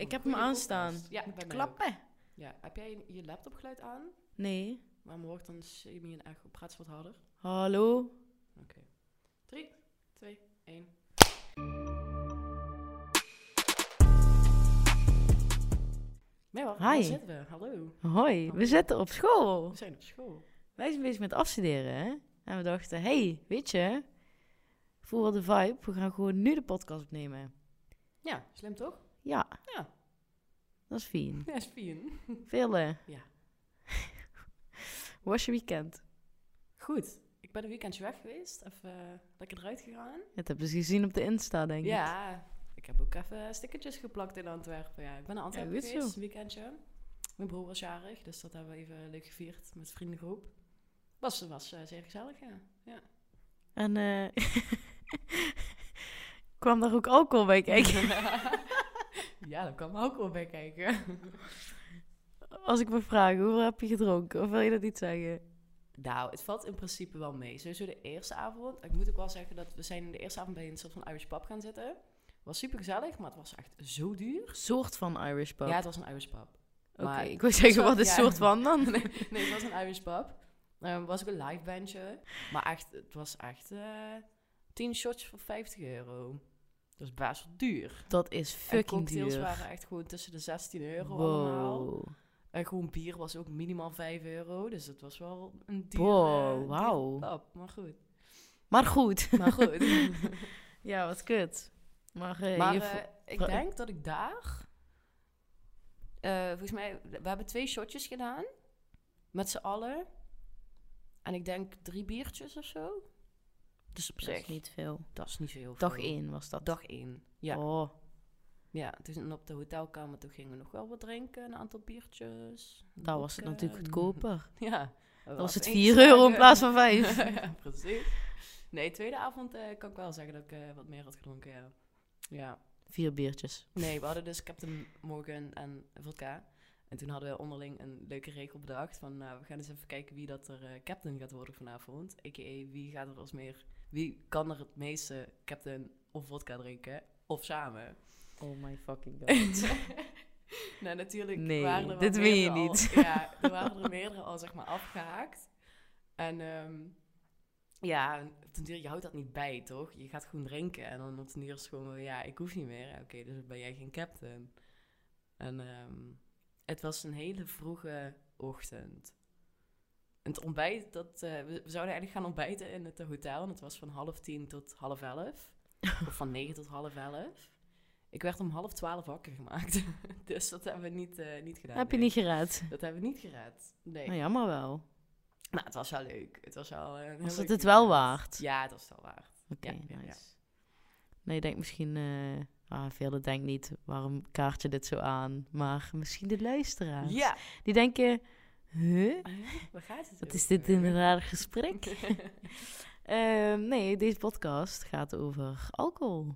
Ik heb Goeie hem aanstaan. podcast. Ja, bij mij ook. Klappen? Ja. Heb jij je- je laptopgeluid aan? Nee. Waarom wordt dan semi en echo? Praat eens wat harder. Hallo? Oké. 3, 2, 1. Nee, waar, waar Hi. zitten we? Hallo. Hoi, we zitten op school. We zijn op school. Wij zijn bezig met afstuderen, hè? En we dachten, hey, weet je, voor de vibe, we gaan gewoon nu de podcast opnemen. Ja, slim toch? Ja. Ja. Dat is fijn. Ja, is fijn. Vele. Ja. Hoe was je weekend? Goed. Ik ben een weekendje weg geweest. Even eh, lekker eruit gegaan. Het heb je dus gezien op de Insta, denk ik. Ja, ik heb ook even stickertjes geplakt in Antwerpen. Ja, ik ben naar Antwerpen geweest, een weekendje. Mijn broer was jarig, dus dat hebben we even leuk gevierd met de vriendengroep. Was, was eh, zeer gezellig, ja. ja. En eh kwam daar ook alcohol bij kijken? Ja, daar kan ook wel bij kijken. Als ik me vraag, hoeveel heb je gedronken? Of wil je dat niet zeggen? Nou, het valt in principe wel mee. Sowieso de eerste avond. Ik moet ook wel zeggen dat we zijn de eerste avond bij een soort van Irish pub gaan zitten. Was super gezellig, maar het was echt zo duur. Soort van Irish pub. Ja, het was een Irish pub. Oké, maar- ik wil zeggen, wat is ja. soort van dan? nee, nee, het was een Irish pub. Um, was ook een live bandje. Maar echt, het was echt eh 10 shots voor 50 euro. Dat is best wel duur. Dat is en fucking cocktails duur. waren echt gewoon tussen de 16 euro allemaal. En gewoon bier was ook minimaal 5 euro. Dus het was wel een duur, Wow, eh, wauw. Maar goed. Maar goed. Maar goed. ja, wat kut. Maar, eh, maar eh, ik denk dat ik daar... eh, volgens mij, we hebben twee shotjes gedaan. Met z'n allen. En ik denk drie biertjes of zo. Dus op dat zich, is niet veel. dat is niet zo heel Dag veel. 1 was dat. Dag één, ja. Oh, Ja, toen op de hotelkamer toen gingen we nog wel wat drinken. Een aantal biertjes. daar was het natuurlijk goedkoper. Ja. Dan was het één 4 euro in plaats van 5. ja, precies. Nee, tweede avond eh, kan ik wel zeggen dat ik eh, wat meer had gedronken, ja. Ja. Vier biertjes. Nee, we hadden dus Captain Morgan en vodka. En toen hadden we onderling een leuke regel bedacht. Van nou, we gaan eens even kijken wie dat er eh, captain gaat worden vanavond. A.k.a. wie gaat er als meer... Wie kan er het meeste captain of vodka drinken? Of samen? Oh my fucking god. nou, natuurlijk Nee, waren er dit meen je al- niet. ja, er waren er meerdere al, zeg maar, afgehaakt. En ehm, ja, ten duur, je houdt dat niet bij, toch? Je gaat gewoon drinken. En dan op ten duur is gewoon, ja, ik hoef niet meer. Oké, dus ben jij geen captain. En ehm, het was een hele vroege ochtend. Het ontbijt, dat, eh, we, we zouden eigenlijk gaan ontbijten in het hotel. En het was van half tien tot half elf. of van negen tot half elf. Ik werd om half twaalf wakker gemaakt. dus dat hebben we niet, eh, niet gedaan. Heb je nee. niet gered? Dat hebben we niet gered. Nee. Nou, jammer wel. Nou, het was wel leuk. Het was wel... eh, Was het het wel waard? Ja, het was het wel waard. Oké, Ja, ja. Nee, ik denk misschien... eh ah, velen denken niet, waarom kaart je dit zo aan? Maar misschien de luisteraars. Ja. Die denken, huh? Waar gaat het Wat is dit in een raar gesprek? Ehm, nee, deze podcast gaat over alcohol.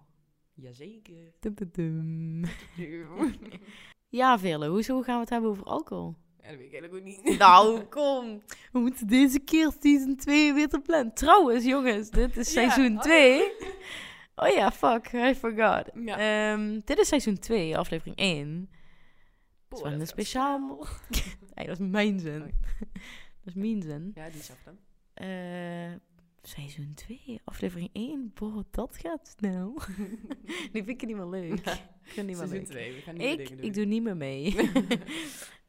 Jazeker. Dum, dum, dum. ja, Ja, Vele, hoezo gaan we het hebben over alcohol? dat weet ik eigenlijk ook niet. Nou, kom. We moeten deze keer season 2 weer te plannen. Trouwens, jongens, dit is Ja, seizoen hallo. 2. Oh ja, fuck, I forgot. Ja. Ehm, dit is seizoen 2, aflevering 1. Dat is wel een speciaal... Nee, dat is mijn zin. Dat is mijn zin. Ja, die zag hem. Eh, seizoen 2, aflevering 1. Boah, dat gaat snel. Die vind ik niet meer leuk. Ik vind niet meer leuk. 2, we gaan nieuwe Ik, doen. ik doe niet meer mee.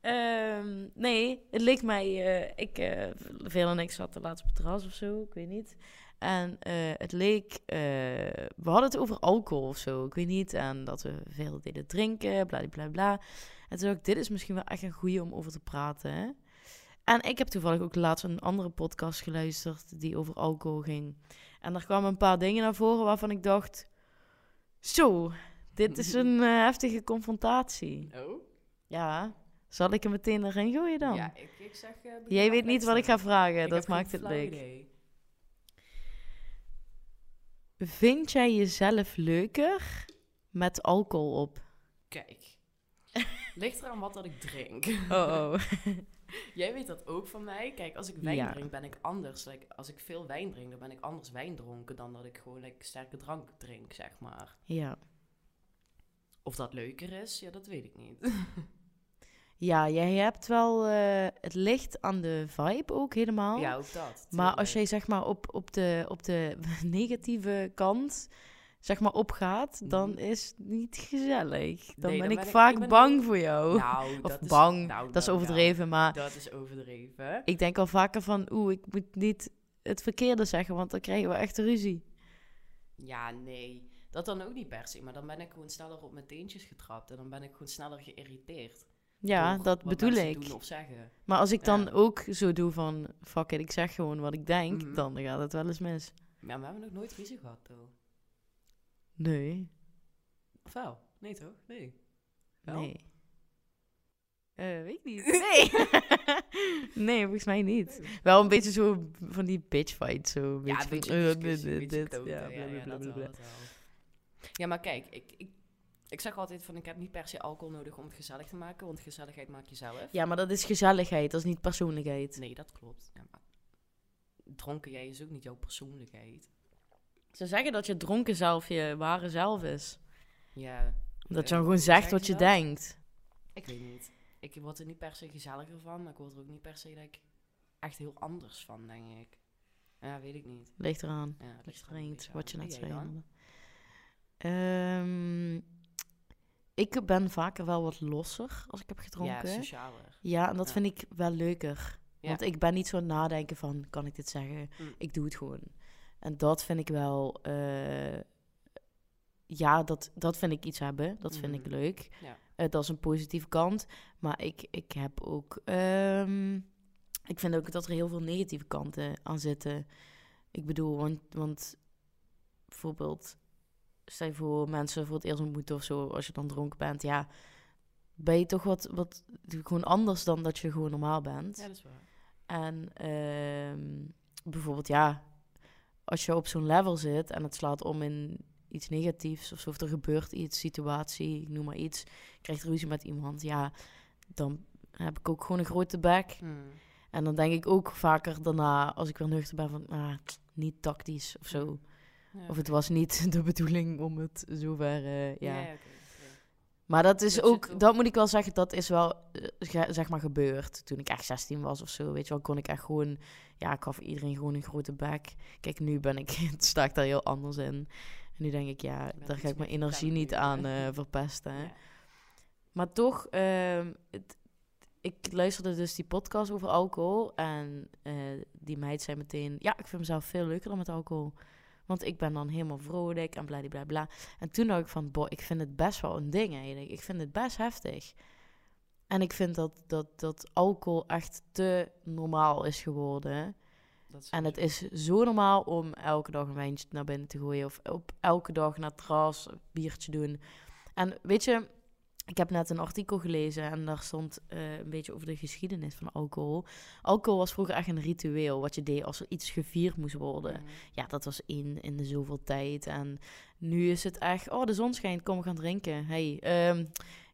Ehm, nee, het leek mij... eh, ik, eh veel en ik zaten laatst op het terras of zo, ik weet niet. En het leek... we hadden het over alcohol of zo, ik weet niet. En dat we veel deden drinken, bla bla bla. En toen dacht ik, dit is misschien wel echt een goeie om over te praten. Hè? En ik heb toevallig ook laatst een andere podcast geluisterd die over alcohol ging. En daar kwamen een paar dingen naar voren waarvan ik dacht... Zo, dit is een eh, heftige confrontatie. Oh? Ja, zal ik er meteen erin gooien dan? Ja, ik, ik zeg... begin Jij weet niet wat ik ga vragen, Ik dat maakt het leuk. idee. Vind jij jezelf leuker met alcohol op? Kijk. Ligt eraan wat dat ik drink. Oh, oh. Jij weet dat ook van mij. Kijk, als ik wijn Ja. drink, ben ik anders. Like, als ik veel wijn drink, dan ben ik anders wijn dronken dan dat ik gewoon like, sterke drank drink, zeg maar. ja. Of dat leuker is, ja, dat weet ik niet. Ja, jij hebt wel eh, het licht aan de vibe ook helemaal. ja, ook dat. maar als jij zeg maar op, op, de, op de negatieve kant zeg maar opgaat, dan Mhm. is het niet gezellig. Dan Nee, ben dan ik ben ik- vaak ik ben bang voor jou. Nou, of dat is, bang, nou, dat is nou, overdreven, maar nou, dat is overdreven. ik denk al vaker van, oeh, ik moet niet het verkeerde zeggen, want dan krijgen we echt ruzie. Ja, nee. Dat dan ook niet per se. Maar dan ben ik gewoon sneller op mijn teentjes getrapt. En dan ben ik gewoon sneller geïrriteerd. Ja, dat bedoel ik. of. Maar als ik dan Ja. ook zo doe van, fuck it, ik zeg gewoon wat ik denk, Mhm. dan gaat het wel eens mis. Ja, we hebben nog nooit ruzie gehad, toch? Nee, Of wel? Nee, toch? Nee. Wel? nee. Eh, weet ik niet. Nee. nee, volgens mij niet. Nee. Wel een beetje zo van die bitch fight, zo. Een Ja, beetje een beetje van, eh, een beetje ja. Ja, maar kijk, ik, ik, ik zeg altijd van, ik heb niet per se alcohol nodig om het gezellig te maken, want gezelligheid maak je zelf. Ja, maar dat is gezelligheid, dat is niet persoonlijkheid. Nee, dat klopt. Ja, maar dronken jij is ook niet jouw persoonlijkheid. Ze zeggen dat je dronken zelf je ware zelf is. Ja, Dat Eh, je dan gewoon zegt wat je denkt. ik weet niet. Ik word er niet per se gezelliger van, maar ik word er ook niet per se dat ik echt heel anders van, denk ik. Ja, weet ik niet. Ligt eraan. Ja, ligt drinkt, wat je net zei. Ehm, ik ben vaker wel wat losser als ik heb Ja, gedronken. Ja, socialer. en dat Ja. vind ik wel leuker. Ja. Want ik ben niet zo nadenken van, kan ik dit zeggen? Mm. Ik doe het gewoon. En dat vind ik wel... eh, ja, dat, dat vind ik iets hebben. Dat vind ik Mhm. leuk. Ja. Eh, dat is een positieve kant. Maar ik, ik heb ook... ehm, ik vind ook dat er heel veel negatieve kanten aan zitten. Ik bedoel, want, want bijvoorbeeld... Stel je voor mensen voor het eerst ontmoeten of zo, als je dan dronken bent, ja, ben je toch wat, wat gewoon anders dan dat je gewoon normaal bent. Ja, dat is waar. En ehm, bijvoorbeeld, ja, als je op zo'n level zit en het slaat om in iets negatiefs of zo, of er gebeurt iets, situatie, ik noem maar iets, je krijgt ruzie met iemand, ja, dan heb ik ook gewoon een grote bek. Mm. En dan denk ik ook vaker daarna, als ik weer nuchter ben, van, ah, niet tactisch of zo. Ja, Of het was niet de bedoeling om het zover, eh, ja. Maar dat is Dat ook, dat moet ik wel zeggen, dat is wel, eh, zeg maar, gebeurd. Toen ik echt 16 was of zo, weet je wel, kon ik echt gewoon, ja, ik gaf iedereen gewoon een grote bek. Kijk, nu ben ik, sta ik daar heel anders in. En nu denk ik, ja, daar ga ik mijn energie niet aan eh, verpesten. Ja. Maar toch, ehm, het, ik luisterde dus die podcast over alcohol. En eh, die meid zei meteen, ja, ik vind mezelf veel leuker dan met alcohol. Want ik ben dan helemaal vrolijk en bla bla bla. En toen dacht ik van, boh, ik vind het best wel een ding eigenlijk. Ik vind het best heftig. En ik vind dat, dat, dat alcohol echt te normaal is geworden. Dat is En het is zo normaal om elke dag een wijntje naar binnen te gooien. Of op elke dag naar het terras een biertje doen. En weet je, ik heb net een artikel gelezen en daar stond eh, een beetje over de geschiedenis van alcohol. Alcohol was vroeger echt een ritueel wat je deed als er iets gevierd moest worden. Mhm. Ja, dat was één in de zoveel tijd. En nu is het echt, oh, de zon schijnt, kom we gaan drinken. Hey, ehm,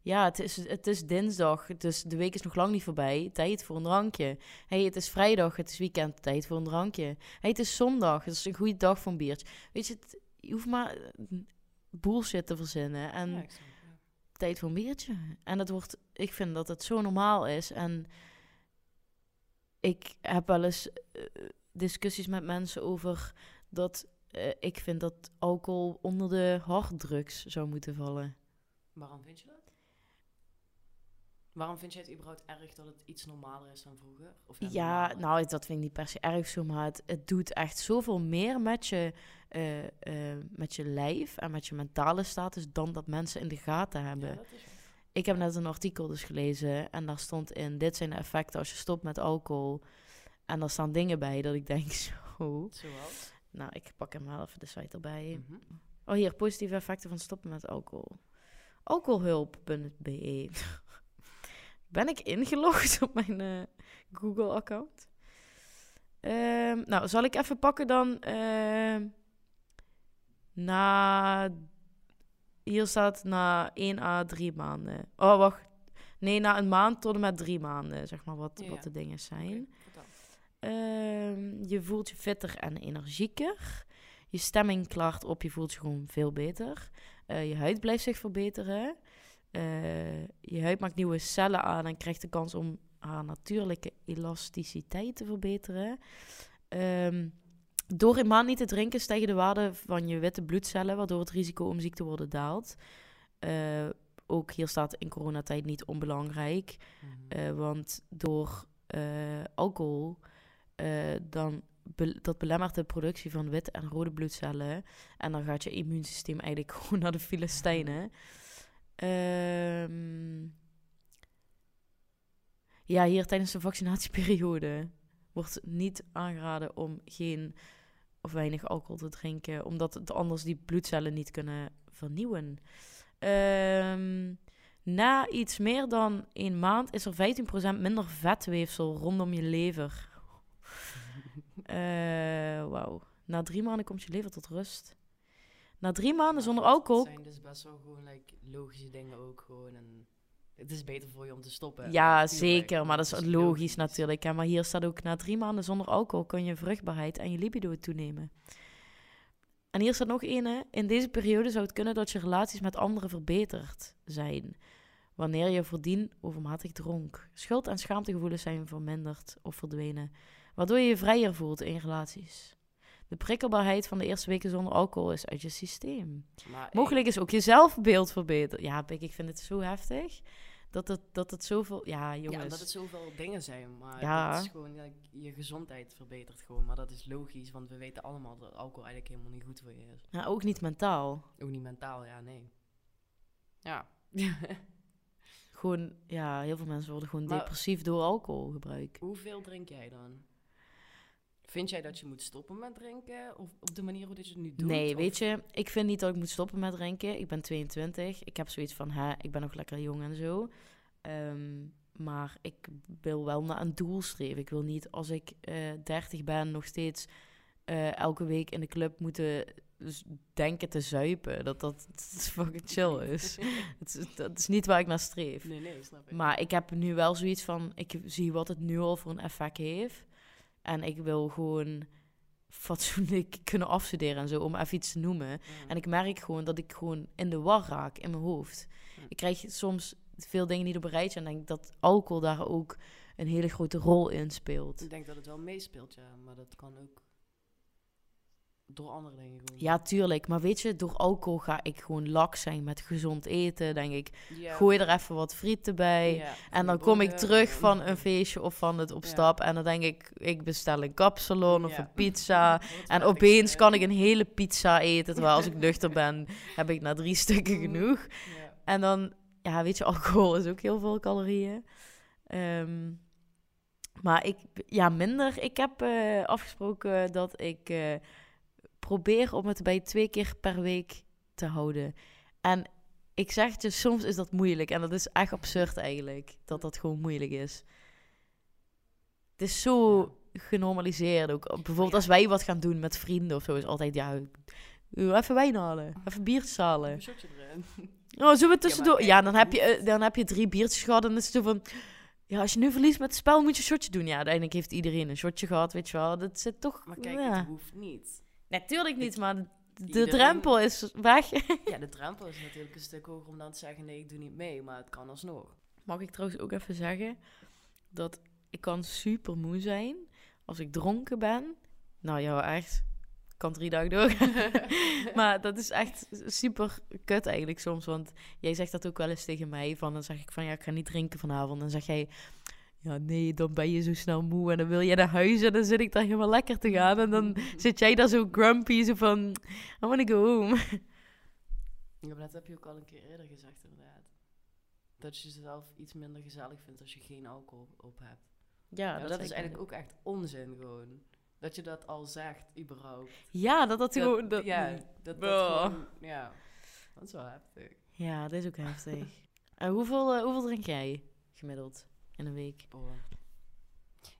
ja, het is, het is dinsdag, dus de week is nog lang niet voorbij. Tijd voor een drankje. Hey, het is vrijdag, het is weekend, tijd voor een drankje. Hey, het is zondag, het is een goede dag voor een biertje. Weet je, het- je hoeft maar eh, bullshit te verzinnen en ja. Tijd voor een biertje. En het wordt, ik vind dat het zo normaal is. En ik heb wel eens eh, discussies met mensen over dat eh, ik vind dat alcohol onder de harddrugs zou moeten vallen. Waarom vind je dat? Waarom vind je het überhaupt erg dat het iets normaler is dan vroeger? Of Ja, nou, dat vind ik niet per se erg zo, maar het, het doet echt zoveel meer met je, eh, eh, met je lijf en met je mentale status dan dat mensen in de gaten hebben. Ja, is. Ik heb net een artikel dus gelezen en daar stond in: dit zijn de effecten als je stopt met alcohol. En daar staan dingen bij dat ik denk zo. Zoals? Nou, ik pak hem wel even de site erbij. Mhm. Oh, hier positieve effecten van stoppen met alcohol. Alcoholhulp.be. ben ik ingelogd op mijn eh, Google-account? Ehm, nou, zal ik even pakken dan. ehm, na. Hier staat na 1 à 3 maanden. Oh, wacht. Nee, na een maand tot en met drie maanden, zeg maar, wat, Ja, wat de dingen zijn. Ehm, je voelt je fitter en energieker. Je stemming klaart op, je voelt je gewoon veel beter. Eh, je huid blijft zich verbeteren. Eh, je huid maakt nieuwe cellen aan en krijgt de kans om haar natuurlijke elasticiteit te verbeteren. Ehm, door in maand niet te drinken stijgen de waarden van je witte bloedcellen, waardoor het risico om ziek te worden daalt. Eh, ook hier staat in coronatijd niet onbelangrijk, Mhm. eh, want door alcohol dan be- dat belemmert de productie van wit en rode bloedcellen en dan gaat je immuunsysteem eigenlijk gewoon naar de Filistijnen. Ja, hier tijdens de vaccinatieperiode wordt niet aangeraden om geen of weinig alcohol te drinken, omdat het anders die bloedcellen niet kunnen vernieuwen. Ehm, na iets meer dan een maand is er 15% minder vetweefsel rondom je lever. Eh, Wauw. Na drie maanden komt je lever tot rust. Na drie maanden zonder dat alcohol zijn dus best wel gewoon like, logische dingen ook gewoon. En het is beter voor je om te stoppen. Ja, zeker. Maar dat is logisch, logisch. natuurlijk. hè. Maar hier staat ook, na drie maanden zonder alcohol kun je vruchtbaarheid en je libido toenemen. En hier staat nog één. hè. In deze periode zou het kunnen dat je relaties met anderen verbeterd zijn. Wanneer je voordien overmatig dronk. Schuld- en schaamtegevoelens zijn verminderd of verdwenen. Waardoor je je vrijer voelt in relaties. De prikkelbaarheid van de eerste weken zonder alcohol is uit je systeem. Maar Mogelijk is ook je zelfbeeld verbeterd. Ja, Pik, ik vind het zo heftig. Dat het, dat het zoveel... Ja, jongens. Ja, omdat het zoveel dingen zijn. Maar Ja. dat is gewoon, ja, je gezondheid verbetert gewoon. Maar dat is logisch, want we weten allemaal dat alcohol eigenlijk helemaal niet goed voor je is. Ja, ook niet mentaal. Ook niet mentaal, ja, nee. Ja. Gewoon, ja, heel veel mensen worden gewoon Maar- depressief door alcoholgebruik. Hoeveel drink jij dan? Vind jij dat je moet stoppen met drinken? Of op de manier hoe dit je het nu doet? Nee, Of- weet je, ik vind niet dat ik moet stoppen met drinken. Ik ben 22. Ik heb zoiets van, hè, ik ben nog lekker jong en zo. Ehm, maar ik wil wel naar een doel streven. Ik wil niet als ik eh 30 ben nog steeds eh, elke week in de club moeten denken te zuipen. Dat dat, dat fucking chill is. Het is. Dat is niet waar ik naar streef. Nee, nee, snap ik. Maar ik heb nu wel zoiets van, ik zie wat het nu al voor een effect heeft. En ik wil gewoon fatsoenlijk kunnen afstuderen en zo, om even iets te noemen. Ja. En ik merk gewoon dat ik gewoon in de war raak in mijn hoofd. Hm. Ik krijg soms veel dingen niet op een rijtje en denk dat alcohol daar ook een hele grote rol in speelt. Ik denk dat het wel meespeelt, ja. Maar dat kan ook door andere dingen gewoon. Ja, tuurlijk. Maar weet je, door alcohol ga ik gewoon lak zijn met gezond eten. Denk ik, Ja. gooi er even wat frieten bij. Ja, En dan kom ik terug van een feestje of van het op Ja. stap. En dan denk ik, ik bestel een kapsalon of een pizza. En opeens kan ik een hele pizza eten. Terwijl als ik nuchter ben, heb ik na drie stukken Mm. genoeg. Ja. En dan, ja, weet je, alcohol is ook heel veel calorieën. Ehm, maar ik, ja, minder. Ik heb eh, afgesproken dat ik eh, probeer om het bij twee keer per week te houden. En ik zeg het je, soms is dat moeilijk. En dat is echt absurd eigenlijk, dat dat gewoon moeilijk is. Het is zo genormaliseerd ook. Bijvoorbeeld als wij wat gaan doen met vrienden of zo, is altijd, ja, even wijn halen, even biertjes halen. Een shotje erin. Oh, zullen we tussendoor? Ja, dan, heb je, eh, dan heb je drie biertjes gehad en dan is het zo van... Ja, als je nu verliest met het spel, moet je een shotje doen. Ja, uiteindelijk heeft iedereen een shotje gehad, weet je wel. Dat zit toch... Maar kijk, ja. het hoeft niet. Natuurlijk niet, maar de iedereen- drempel is weg. Ja, de drempel is natuurlijk een stuk hoger om dan te zeggen... nee, ik doe niet mee, maar het kan alsnog. Mag ik trouwens ook even zeggen dat ik kan super moe zijn als ik dronken ben. Nou ja, echt. Ik kan drie dagen door. maar dat is echt super kut eigenlijk soms. Want jij zegt dat ook wel eens tegen mij. Van, dan zeg ik van ja, ik ga niet drinken vanavond. Dan zeg jij, ja nee, dan ben je zo snel moe. En dan wil jij naar huis en dan zit ik daar helemaal lekker te gaan. En dan zit jij daar zo grumpy, zo van, I wanna go home. Ja, maar dat heb je ook al een keer eerder gezegd, inderdaad. Dat je jezelf iets minder gezellig vindt als je geen alcohol op hebt. Ja, Ja, dat, is eigenlijk ook echt onzin gewoon. Dat je dat al zegt, überhaupt. Ja, dat dat gewoon... Dat, ja, dat, dat Oh. gewoon, ja. Dat is wel heftig. Ja, dat is ook heftig. En hoeveel, eh, hoeveel drink jij gemiddeld in een week? Oh.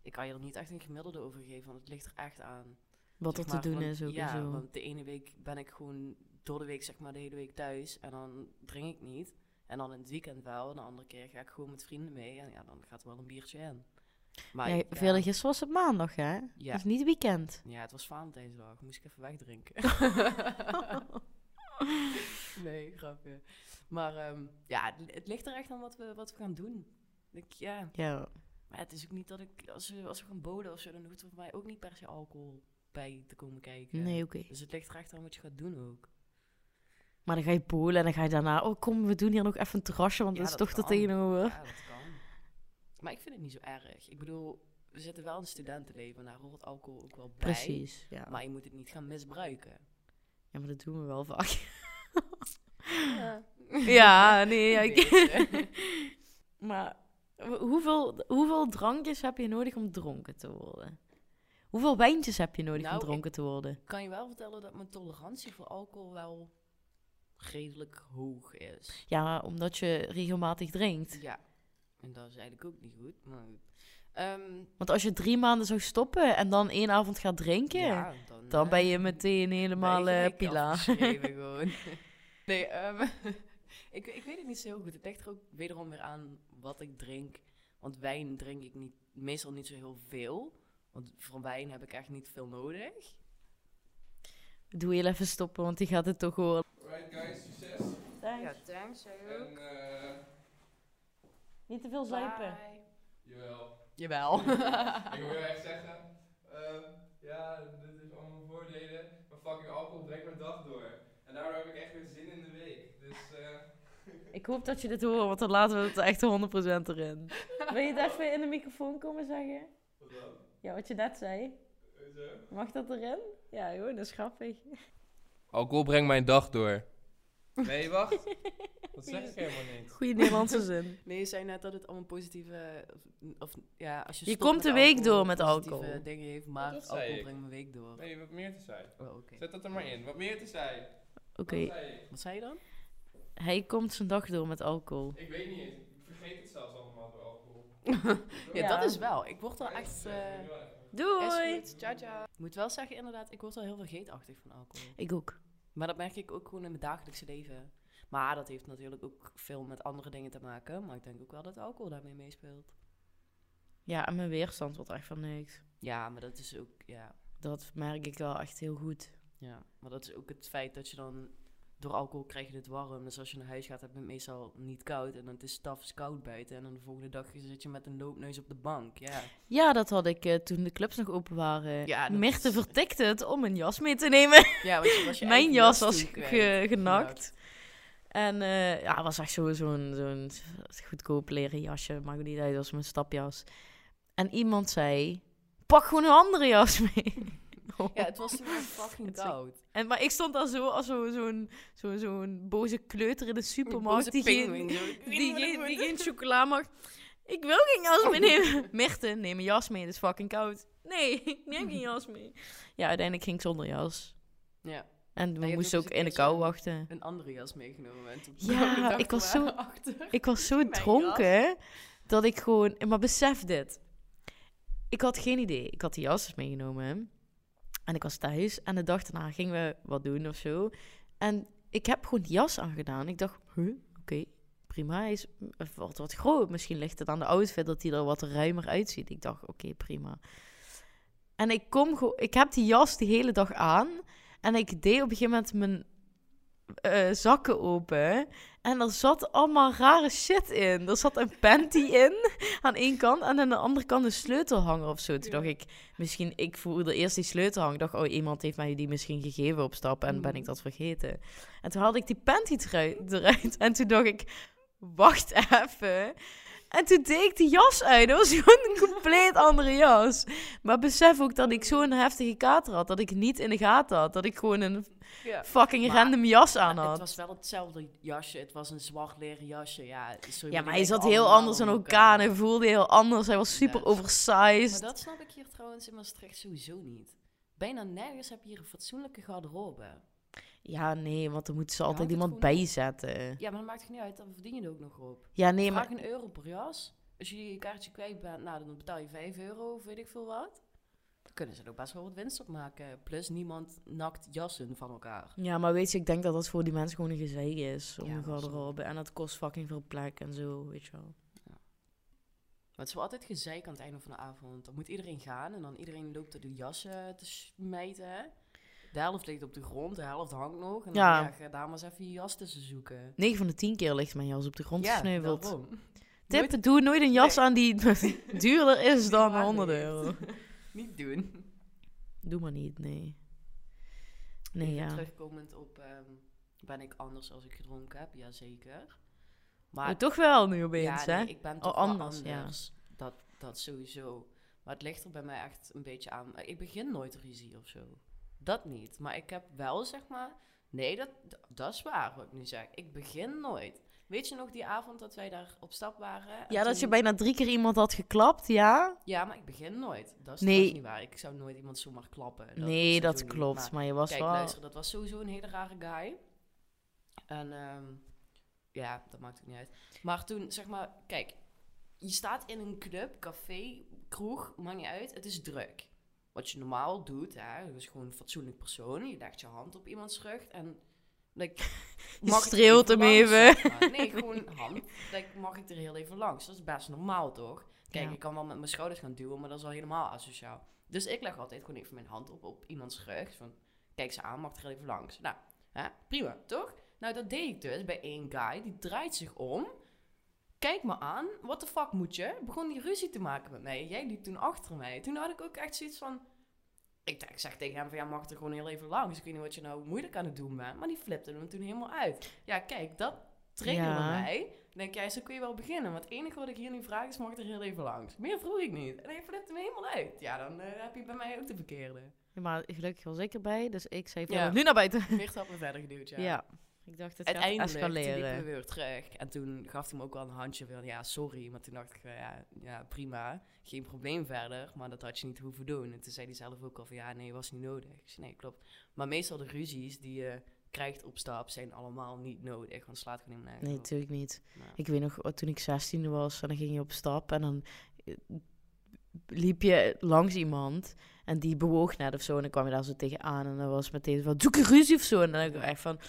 Ik kan je er niet echt een gemiddelde over geven, want het ligt er echt aan. Wat Zeg er maar, te doen want- is ook Ja, zo. want de ene week ben ik gewoon door de week zeg maar de hele week thuis en dan drink ik niet. En dan in het weekend wel. En de andere keer ga ik gewoon met vrienden mee en ja, dan gaat er wel een biertje in. Maar ja, ja, gisteren was het maandag, hè? Ja. Is niet weekend. ja, het was Valentijnsdag. Moest ik even wegdrinken. nee, grapje. Maar ehm, ja, het, het ligt er echt aan wat we, wat we gaan doen. Ik, ja, Ja, maar het is ook niet dat ik, als we, als we gaan boden of zo, dan hoeft er voor mij ook niet per se alcohol bij te komen kijken. nee, oké. Dus het ligt er echt aan wat je gaat doen ook. Maar dan ga je polen en dan ga je daarna... Oh, kom, we doen hier nog even een terrasje, want Ja, dat is toch tegenover. Ja, dat kan. Maar ik vind het niet zo erg. Ik bedoel, we zitten wel in een studentenleven, daar hoort alcohol ook wel bij. Precies, ja. Maar je moet het niet gaan misbruiken. Ja, maar dat doen we wel vaak. Ja, ja, nee, ja, ik... Maar hoeveel, hoeveel drankjes heb je nodig om dronken te worden? Hoeveel wijntjes heb je nodig Nou, om dronken te worden? kan je wel vertellen dat mijn tolerantie voor alcohol wel redelijk hoog is. Ja, omdat je regelmatig drinkt. Ja, en dat is eigenlijk ook niet goed. Maar. Ehm, Want als je drie maanden zou stoppen en dan één avond gaat drinken, ja, dan, dan eh, ben je meteen helemaal eh, gelijk pila. gewoon. nee, ehm, ik, ik weet het niet zo heel goed. Het ligt er ook wederom weer aan wat ik drink. Want wijn drink ik niet, meestal niet zo heel veel. Want voor wijn heb ik echt niet veel nodig. Doe heel even stoppen, want die gaat het toch horen. Alright guys, succes. Ja, thanks. En eh, Niet te veel zuipen. jawel. Jawel. ik wil echt zeggen, ehm, ja, dit is allemaal voordelen, maar fucking alcohol brengt mijn dag door. En daardoor heb ik echt weer zin in de week. Dus eh, Ik hoop dat je dit hoort, want dan laten we het echt 100% erin. Wil je het even in de microfoon komen zeggen? wat dan? Ja, wat je net zei. Zo. Mag dat erin? Ja, joh, dat is grappig. Alcohol brengt mijn dag door. Nee, wacht. Dat zeg ik helemaal niet. Goeie Nederlandse zin. Nee, je zei net dat het allemaal positieve... Of, of ja, als je Je komt de week alcohol, door met positieve alcohol. dingen heeft, maar Dat zei alcohol ik. brengt mijn week door. Nee, wat meer te zijn. Oh, oké. Zet dat er maar in. Wat meer te zijn. Oké? Wat zei je dan? Hij komt zijn dag door met alcohol. Ik weet niet eens. Ik vergeet het zelfs allemaal door alcohol. Ja, Ja. dat is wel. Ik word wel echt... eh, Is Doei! goed, ciao ciao. Ik moet wel zeggen, inderdaad, ik word wel heel vergeetachtig van alcohol. Ik ook. Maar dat merk ik ook gewoon in mijn dagelijkse leven. Maar dat heeft natuurlijk ook veel met andere dingen te maken. Maar ik denk ook wel dat alcohol daarmee meespeelt. Ja, en mijn weerstand wordt echt van niks. Ja, maar dat is ook, ja, Dat merk ik wel echt heel goed. ja. Maar dat is ook het feit dat je dan... Door alcohol krijg je het warm. Dus als je naar huis gaat, heb je het meestal niet koud. En dan het is staf koud buiten. En dan de volgende dag zit je met een loopneus op de bank. Ja, Ja, dat had ik eh, toen de clubs nog open waren. Ja, Mirte is- vertikte het om een jas mee te nemen. ja want je was je Mijn jas was ge- genakt. En eh, ja, het was echt zo- zo'n zo'n goedkoop leren jasje. Maakt niet uit, dat was mijn stapjas. En iemand zei, pak gewoon een andere jas mee. Ja, het was toen echt fucking koud. En, maar ik stond daar zo als zo- zo'n zo, zo'n boze kleuter in de supermarkt. Die geen, pinguïn, zo. Weet die, geen, die geen chocola mag. Ik wil geen jas meenemen. Mirte, neem een jas mee, het is fucking koud. Nee, ik neem geen jas mee. Ja, uiteindelijk ging ik zonder jas. Ja, En we moesten ook een in de kou wachten. een andere jas meegenomen. En toen Ja, ik was zo- achter. Ik was zo dronken dat ik gewoon... Maar besef dit. Ik had geen idee. Ik had die jas dus meegenomen. En ik was thuis. En de dag daarna gingen we wat doen of zo. En ik heb gewoon die jas aangedaan. Ik dacht, huh, oké, prima. Hij is wat, wat groot. Misschien ligt het aan de outfit dat hij er wat ruimer uitziet. Ik dacht, oké, prima. En ik kom. Ik heb die jas die hele dag aan. En ik deed op een gegeven moment mijn eh, zakken open. En er zat allemaal rare shit in. Er zat een panty in aan één kant en aan de andere kant een sleutelhanger of zo. Toen dacht ik, misschien, ik voelde eerst die sleutelhanger. Ik dacht, oh, iemand heeft mij die misschien gegeven op stap en ben ik dat vergeten. En toen haalde ik die panty eruit, eruit en toen dacht ik, wacht even. En toen deed ik die jas uit. Dat was gewoon een compleet andere jas. Maar besef ook dat ik zo'n heftige kater had. Dat ik niet in de gaten had. Dat ik gewoon een Ja. fucking Maar- random jas aan Het had. was wel hetzelfde jasje. Het was een zwart leren jasje. Ja, Ja, maar hij zat heel anders op aan elkaar en hij voelde heel anders. Hij was super Ja. oversized. Maar dat snap ik hier trouwens in Maastricht sowieso niet. Bijna nergens heb je hier een fatsoenlijke garderobe. Ja, nee, want er moet ze altijd iemand bijzetten. Ja, maar dat maakt het niet uit. Dan verdien je er ook nog op. Ja, nee, Vraag maar... een euro per jas. Als je je kaartje kwijt bent, nou, dan betaal je 5 euro of weet ik veel wat. Dan kunnen ze er ook best wel wat winst op maken. Plus niemand nakt jassen van elkaar. Ja, maar weet je, ik denk dat dat voor die mensen gewoon een gezeik is. Om Ja, een garderobe. En dat kost fucking veel plek en zo, weet je wel. Maar het is wel altijd gezeik aan het einde van de avond. Dan moet iedereen gaan en dan iedereen loopt er de jassen te smijten. De helft ligt op de grond, de helft hangt nog. En Ja. dan ja, ga daar maar eens even je jas tussen zoeken. 9 van de 10 keer ligt mijn jas op de grond gesneuveld. daarom. Tip, doe nooit een jas Nee. aan die duurder is dan waarde 100 heeft. euro. Niet doen. Doe maar niet, nee. Nee, Even ja. Terugkomend op, ehm, ben ik anders als ik gedronken heb? Jazeker. Maar Maar toch wel nu opeens, ja, hè? nee, ik ben Oh, toch anders. ja. Dat, dat sowieso. Maar het ligt er bij mij echt een beetje aan. Ik begin nooit ruzie of zo. Dat niet. Maar ik heb wel, zeg maar... Nee, dat, dat is waar wat ik nu zeg. Ik begin nooit. Weet je nog die avond dat wij daar op stap waren? En Ja, dat je bijna drie keer iemand had geklapt, ja? Ja, maar ik begin nooit. Dat is Nee. niet waar. Ik zou nooit iemand zomaar klappen. Dat nee, dat klopt. Maar Maar, je was Kijk, wel... luister, dat was sowieso een hele rare guy. En ehm, ja, dat maakt ook niet uit. Maar toen, zeg maar, kijk, je staat in een club, café, kroeg, maakt niet uit, het is druk. Wat je normaal doet, hè, je is gewoon een fatsoenlijk persoon, je legt je hand op iemands rug en... Like, mag streelt hem langs, even. Nee, gewoon hand. Like, mag ik er heel even langs? Dat is best normaal, toch? Kijk, Ja. ik kan wel met mijn schouders gaan duwen, maar dat is al helemaal asociaal. Dus ik leg altijd gewoon even mijn hand op, op iemands rug. Van, kijk ze aan, mag er even langs. Nou, hè, prima, toch? Nou, dat deed ik dus bij één guy. Die draait zich om. Kijk me aan. What the fuck moet je? Begon die ruzie te maken met mij. Jij liep toen achter mij. Toen had ik ook echt zoiets van... Ik, dacht- ik zeg tegen hem van, ja, mag er gewoon heel even langs. Ik weet niet wat je nou moeilijk aan het doen bent. Maar die flipte hem toen helemaal uit. Ja, kijk, dat triggerde Ja. mij. Dan denk jij, zo kun je wel beginnen. Want het enige wat ik hier nu vraag is, mag er heel even langs. Meer vroeg ik niet. En hij flipte me helemaal uit. Ja, dan eh, heb je bij mij ook de verkeerde. Ja, maar gelukkig was ik erbij, dus ik zei van, Ja. nu naar buiten. Weer stappen verder geduwd, ja. Ja. Ik dacht, het gaat Uiteindelijk, toen we escaleren. weer terug. En toen gaf hij me ook wel een handje van, ja, sorry. Maar toen dacht ik, eh, ja, ja, prima. Geen probleem verder. Maar dat had je niet hoeven doen. En toen zei hij zelf ook al van, ja, nee, was niet nodig. Ik zei, nee, klopt. Maar meestal de ruzies die je krijgt op stap zijn allemaal niet nodig. Want het slaat gewoon Nee, nergens op. natuurlijk niet. Ik weet nog, wat toen ik 16 was en dan ging je op stap en dan eh, liep je langs iemand en die bewoog net of zo en dan kwam je daar zo tegenaan en dan was meteen van, zoek je ruzie of zo? En dan denk ik echt van,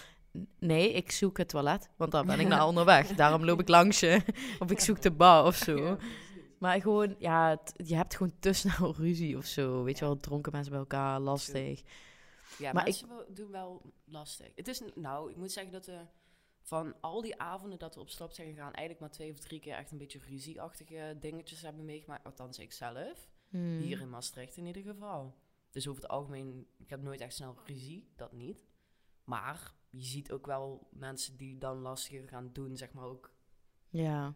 nee, ik zoek het toilet, want daar ben ik naar onderweg. Daarom loop ik langs je. Of ik zoek de bar of zo. Maar gewoon, ja, het- je hebt gewoon te snel ruzie of zo. Weet je wel, dronken mensen bij elkaar, lastig. Ja, Maar mensen wel- doen wel lastig. Het is, nou, ik moet zeggen dat we van al die avonden dat we op stap zijn gegaan, eigenlijk maar twee of drie keer echt een beetje ruzieachtige dingetjes hebben meegemaakt. Althans, ik zelf. Hmm. Hier in Maastricht in ieder geval. Dus over het algemeen, ik heb nooit echt snel ruzie, dat niet. Maar je ziet ook wel mensen die dan lastiger gaan doen, zeg maar ook. Ja.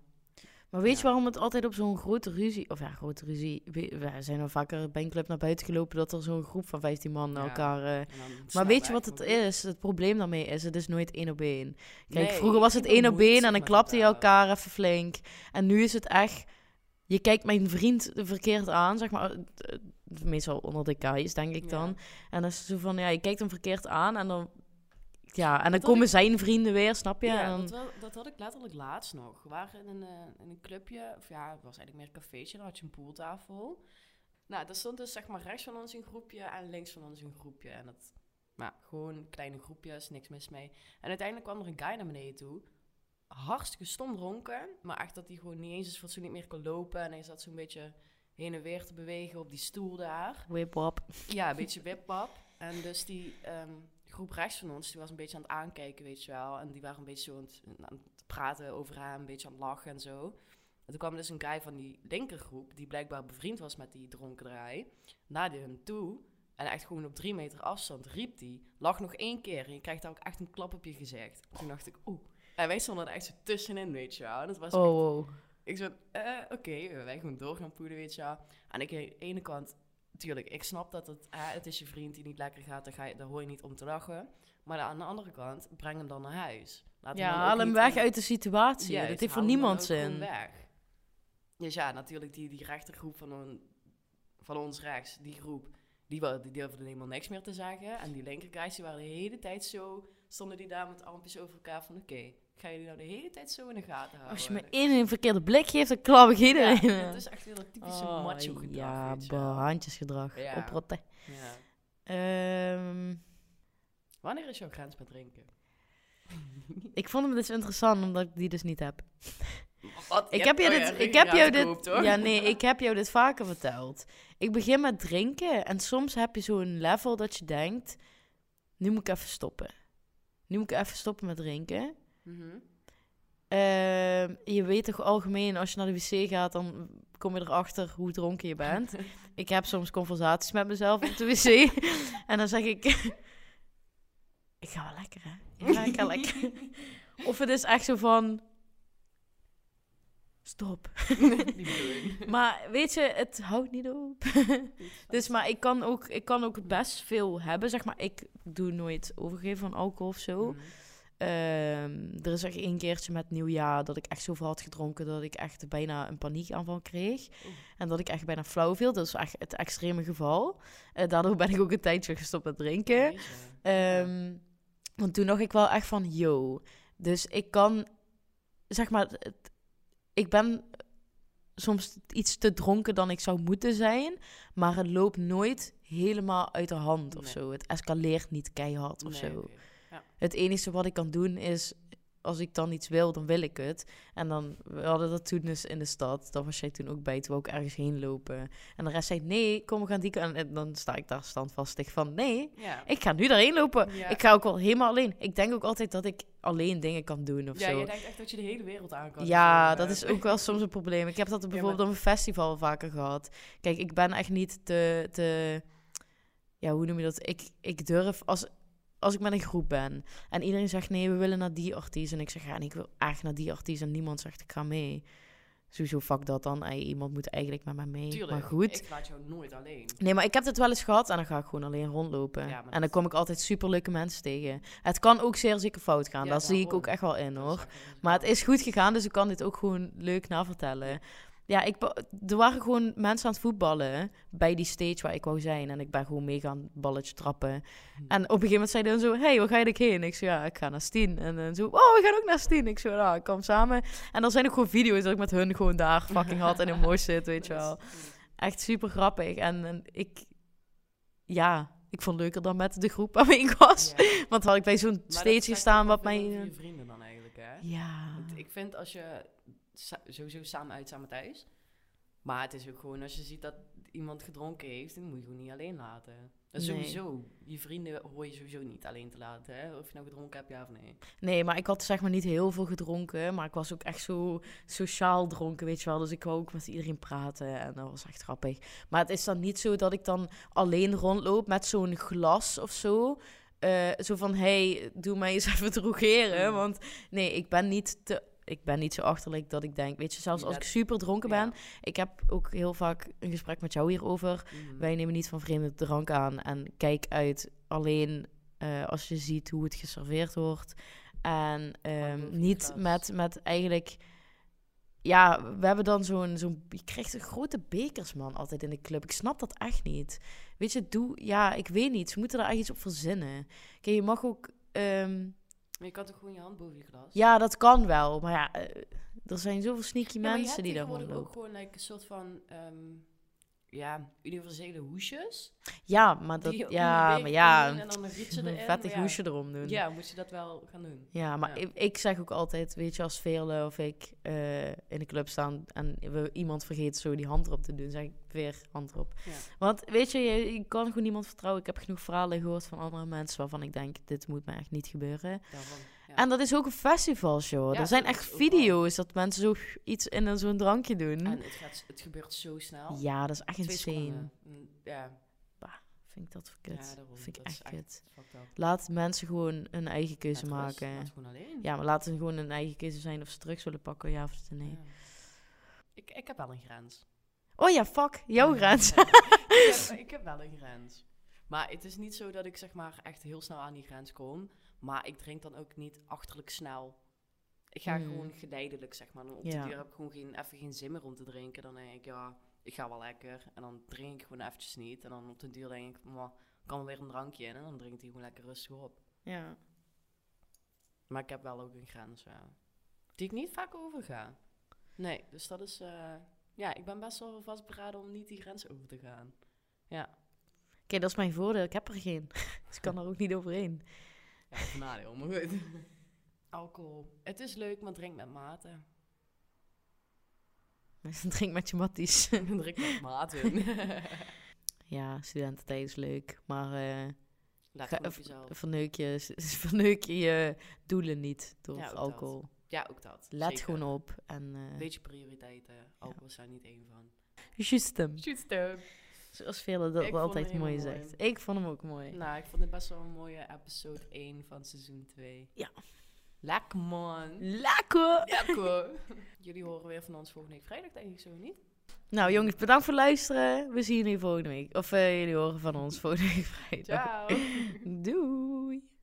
Maar weet je waarom het altijd op zo'n grote ruzie... Of ja, grote ruzie... We, zijn al vaker bij een club naar buiten gelopen... dat er zo'n groep van 15 man naar Ja. elkaar... eh, maar weet je wat het is? Het probleem daarmee is, het is nooit één op één. Kijk, Nee, vroeger was het één op één en dan klapte je elkaar. even flink. En nu is het echt... Je kijkt mijn vriend verkeerd aan, zeg maar. eh, Meestal onder de kais, denk ik dan. Ja. En dan is het zo van, ja, je kijkt hem verkeerd aan en dan... Ja, en dan komen ik- zijn vrienden weer, snap je? Ja, dan, dat, dat had ik letterlijk laatst nog. We waren in een, eh, in een clubje, of ja, het was eigenlijk meer een cafeetje, dan had je een pooltafel. Nou, daar stond dus zeg maar rechts van ons een groepje en links van ons een groepje. En dat, nou, gewoon kleine groepjes, niks mis mee. En uiteindelijk kwam er een guy naar beneden toe, hartstikke stom dronken, maar echt dat hij gewoon niet eens eens fatsoenlijk meer kon lopen. En hij zat zo'n beetje heen en weer te bewegen op die stoel daar. whip wap. Ja, een beetje wipwap. En dus die ehm, groep rechts van ons, die was een beetje aan het aankijken, weet je wel. En die waren een beetje zo aan het, aan het praten over hem, een beetje aan het lachen en zo. En toen kwam dus een guy van die linkergroep, die blijkbaar bevriend was met die dronken draai, naar hun toe. En echt gewoon op drie meter afstand riep die, lach nog één keer en je krijgt daar ook echt een klap op je gezicht. Toen dacht ik, oeh. En wij stonden er echt zo tussenin, weet je wel. En dat was echt Oh, ik zo, eh, oké, wij gewoon door gaan poeden, weet je wel. En ik aan de ene kant, natuurlijk, ik snap dat het, eh, het is je vriend die niet lekker gaat, daar, ga je, daar hoor je niet om te lachen. Maar aan de andere kant, breng hem dan naar huis. Laat Ja, ook haal hem weg in- uit de situatie. Juist, dat heeft voor hem niemand zin. weg. Dus ja, natuurlijk, die, die rechtergroep van, on- van ons rechts, die groep, die, die durfde helemaal niks meer te zeggen. En die linkerguys, die waren de hele tijd zo, stonden die daar met armpjes over elkaar van, oké, ga je die nou de hele tijd zo in de gaten houden? Als je me één een verkeerde blik geeft, dan klap ik iedereen. Ja, het is echt weer dat typische Oh, macho gedrag. Ja, handjesgedrag. Ja. Oprotten. Ja. Ehm, Wanneer is jouw grens met drinken? ik vond hem dus interessant, omdat ik die dus niet heb. Wat? Ik heb, oh ja, dit, ik heb jou dit, ja nee, ik heb jou dit vaker verteld. Ik begin met drinken en soms heb je zo'n level dat je denkt, nu moet ik even stoppen. Nu moet ik even stoppen met drinken. Mhm. Ehm, je weet toch algemeen, als je naar de wc gaat, dan kom je erachter hoe dronken je bent. ik heb soms conversaties met mezelf op de wc. en dan zeg ik... ik ga wel lekker, hè? Ja, ik ga lekker. of het is echt zo van... Stop. Maar weet je, het houdt niet op. dus maar ik kan, ook, ik kan ook best veel hebben. Zeg maar, ik doe nooit overgeven van alcohol of zo. Mhm. Ehm, er is echt één keertje met nieuwjaar dat ik echt zoveel had gedronken dat ik echt bijna een paniekaanval kreeg. Oeh. En dat ik echt bijna flauw viel. Dat is echt het extreme geval. Eh, daardoor ben ik ook een tijdje gestopt met drinken. Ehm, want toen dacht ik wel echt van, yo. Dus ik kan, zeg maar, het- ik ben soms iets te dronken dan ik zou moeten zijn. Maar het loopt nooit helemaal uit de hand of zo. Het escaleert niet keihard of Nee, zo. Het enige wat ik kan doen is, als ik dan iets wil, dan wil ik het. En dan, we hadden dat toen dus in de stad. Daar was jij toen ook bij, toen we ook ergens heen lopen. En de rest zei, nee, kom, we gaan die kant. En dan sta ik daar standvastig van, nee, Ja. ik ga nu daarheen lopen. Ja. Ik ga ook wel helemaal alleen. Ik denk ook altijd dat ik alleen dingen kan doen of ja, zo. je denkt echt dat je de hele wereld aan kan. Ja, dat eh, is ook wel soms een probleem. Ik heb dat bijvoorbeeld maar- op een festival vaker gehad. Kijk, ik ben echt niet te... te ja, hoe noem je dat? Ik, ik durf... Als, als ik met een groep ben en iedereen zegt nee, we willen naar die artiest. En ik zeg ja, en ik wil echt naar die artiest. En niemand zegt ik ga mee. Sowieso, fuck dat dan. Ey, iemand moet eigenlijk met mij mee. Tuurlijk, maar goed. ik laat jou nooit alleen. Nee, maar ik heb het wel eens gehad en dan ga ik gewoon alleen rondlopen. Ja, en dan kom ik altijd superleuke mensen tegen. Het kan ook zeer zeker fout gaan. Ja, Daar zie ik ook echt wel in hoor. Maar het is goed gegaan, dus ik kan dit ook gewoon leuk navertellen. Ja, ik, er waren gewoon mensen aan het voetballen bij die stage waar ik wou zijn. En ik ben gewoon mee gaan balletje trappen. En op een gegeven moment zei hij dan zo, hey, waar ga je heen? Ik zei, ja, ik ga naar Stien. En dan zo, oh, we gaan ook naar Stien. Ik zei, nou, kom samen. En dan zijn ook gewoon video's dat ik met hun gewoon daar fucking had en in mooi zit, weet je wel. Echt super grappig. En, en ik, ja, ik vond het leuker dan met de groep waarmee ik was. Ja. Want had ik bij zo'n stage gestaan wat mij... je vrienden dan eigenlijk, hè? Ja. Want ik vind als je sa- sowieso samen uit, samen thuis. Maar het is ook gewoon als je ziet dat iemand gedronken heeft, dan moet je gewoon niet alleen laten. Dat is Nee. sowieso. Je vrienden hoor je sowieso niet alleen te laten, hè? Of je nou gedronken hebt, ja of nee. Nee, maar ik had zeg maar niet heel veel gedronken. Maar ik was ook echt zo sociaal dronken, weet je wel. Dus ik wou ook met iedereen praten en dat was echt grappig. Maar het is dan niet zo dat ik dan alleen rondloop met zo'n glas of zo. Eh, zo van, hey, doe mij eens even drogeren. Mm. Want nee, ik ben niet te... Ik ben niet zo achterlijk dat ik denk, weet je, zelfs als ik super dronken ben. Ja. Ik heb ook heel vaak een gesprek met jou hierover. Mhm. Wij nemen niet van vreemde drank aan. En kijk uit alleen eh, als je ziet hoe het geserveerd wordt. En ehm, niet met, met eigenlijk... Ja, we hebben dan zo'n... zo'n je krijgt een grote bekers, man, altijd in de club. Ik snap dat echt niet. Weet je, doe... Ja, ik weet niet. Ze moeten daar echt iets op verzinnen. Kijk, je mag ook... ehm, Maar je kan toch gewoon je hand boven je glas? ja, dat kan wel. Maar ja, eh, er zijn zoveel sneaky Ja, mensen die daar tegenwoordig ook rondlopen. gewoon like, een soort van, ehm, ja, universele hoesjes. Ja, maar dat... Ja, maar ja... En dan een erin. vettig ja. hoesje erom doen. Ja, moet je dat wel gaan doen. Ja, maar Ja. Ik, ik zeg ook altijd, weet je, als Veerle of ik eh, in de club staan en we, iemand vergeet zo die hand erop te doen, zeg ik weer hand erop. Ja. Want weet je, je, je kan gewoon niemand vertrouwen. Ik heb genoeg verhalen gehoord van andere mensen waarvan ik denk, dit moet me echt niet gebeuren. Daarvan. En dat is ook een festival show. Ja, er zijn echt video's dat mensen zo iets in zo'n drankje doen. En het, gaat, het gebeurt zo snel. ja, dat is echt Twee insane. seconden. Mm, Ja, Vind ik dat ja, kut. daarom. Vind ik echt kut. Laat mensen gewoon hun eigen keuze Laat rust, maken. laat gewoon alleen. Ja, maar laten ze gewoon hun eigen keuze zijn of ze terug zullen pakken, ja of nee. Ja. Ik, ik heb wel een grens. Oh ja, fuck, jouw grens. ik, heb, ik heb wel een grens. Maar het is niet zo dat ik zeg maar echt heel snel aan die grens kom. Maar ik drink dan ook niet achterlijk snel. Ik ga Hmm. gewoon geleidelijk, zeg maar. Dan op Ja. de duur heb ik gewoon geen, even geen zin meer om te drinken. Dan denk ik, ja, ik ga wel lekker. En dan drink ik gewoon eventjes niet. En dan op de duur denk ik, maar kan er weer een drankje in. En dan drinkt hij gewoon lekker rustig op. Ja. Maar ik heb wel ook een grens, ja. Die ik niet vaak overga. Nee, dus dat is... eh, ja, ik ben best wel vastberaden om niet die grens over te gaan. Ja, Kijk, dat is mijn voordeel. Ik heb er geen. dus ik kan er ook niet overheen. Ja dat is een nadeel, maar goed. Alcohol. Het is leuk, maar drink met mate. Drink met je matties. drink met mate. ja, studententijd is leuk. Maar eh, Laat Ga-. Verneuk je, verneuk je je doelen niet door Ja, dat. alcohol. Ja, ook dat. Let Zeker. gewoon op. En, eh Weet je prioriteiten. Alcohol is daar niet één van. Just hem. Zoals velen dat wel altijd mooi zegt. mooi. Ik vond hem ook mooi. Nou, ik vond het best wel een mooie episode 1 van seizoen 2. Ja. Lekker man. Lekker! Lekker. Jullie horen weer van ons volgende week vrijdag, denk ik zo niet. Nou jongens, bedankt voor het luisteren. We zien jullie volgende week. Of eh, jullie horen van ons volgende week vrijdag. Ciao. Doei!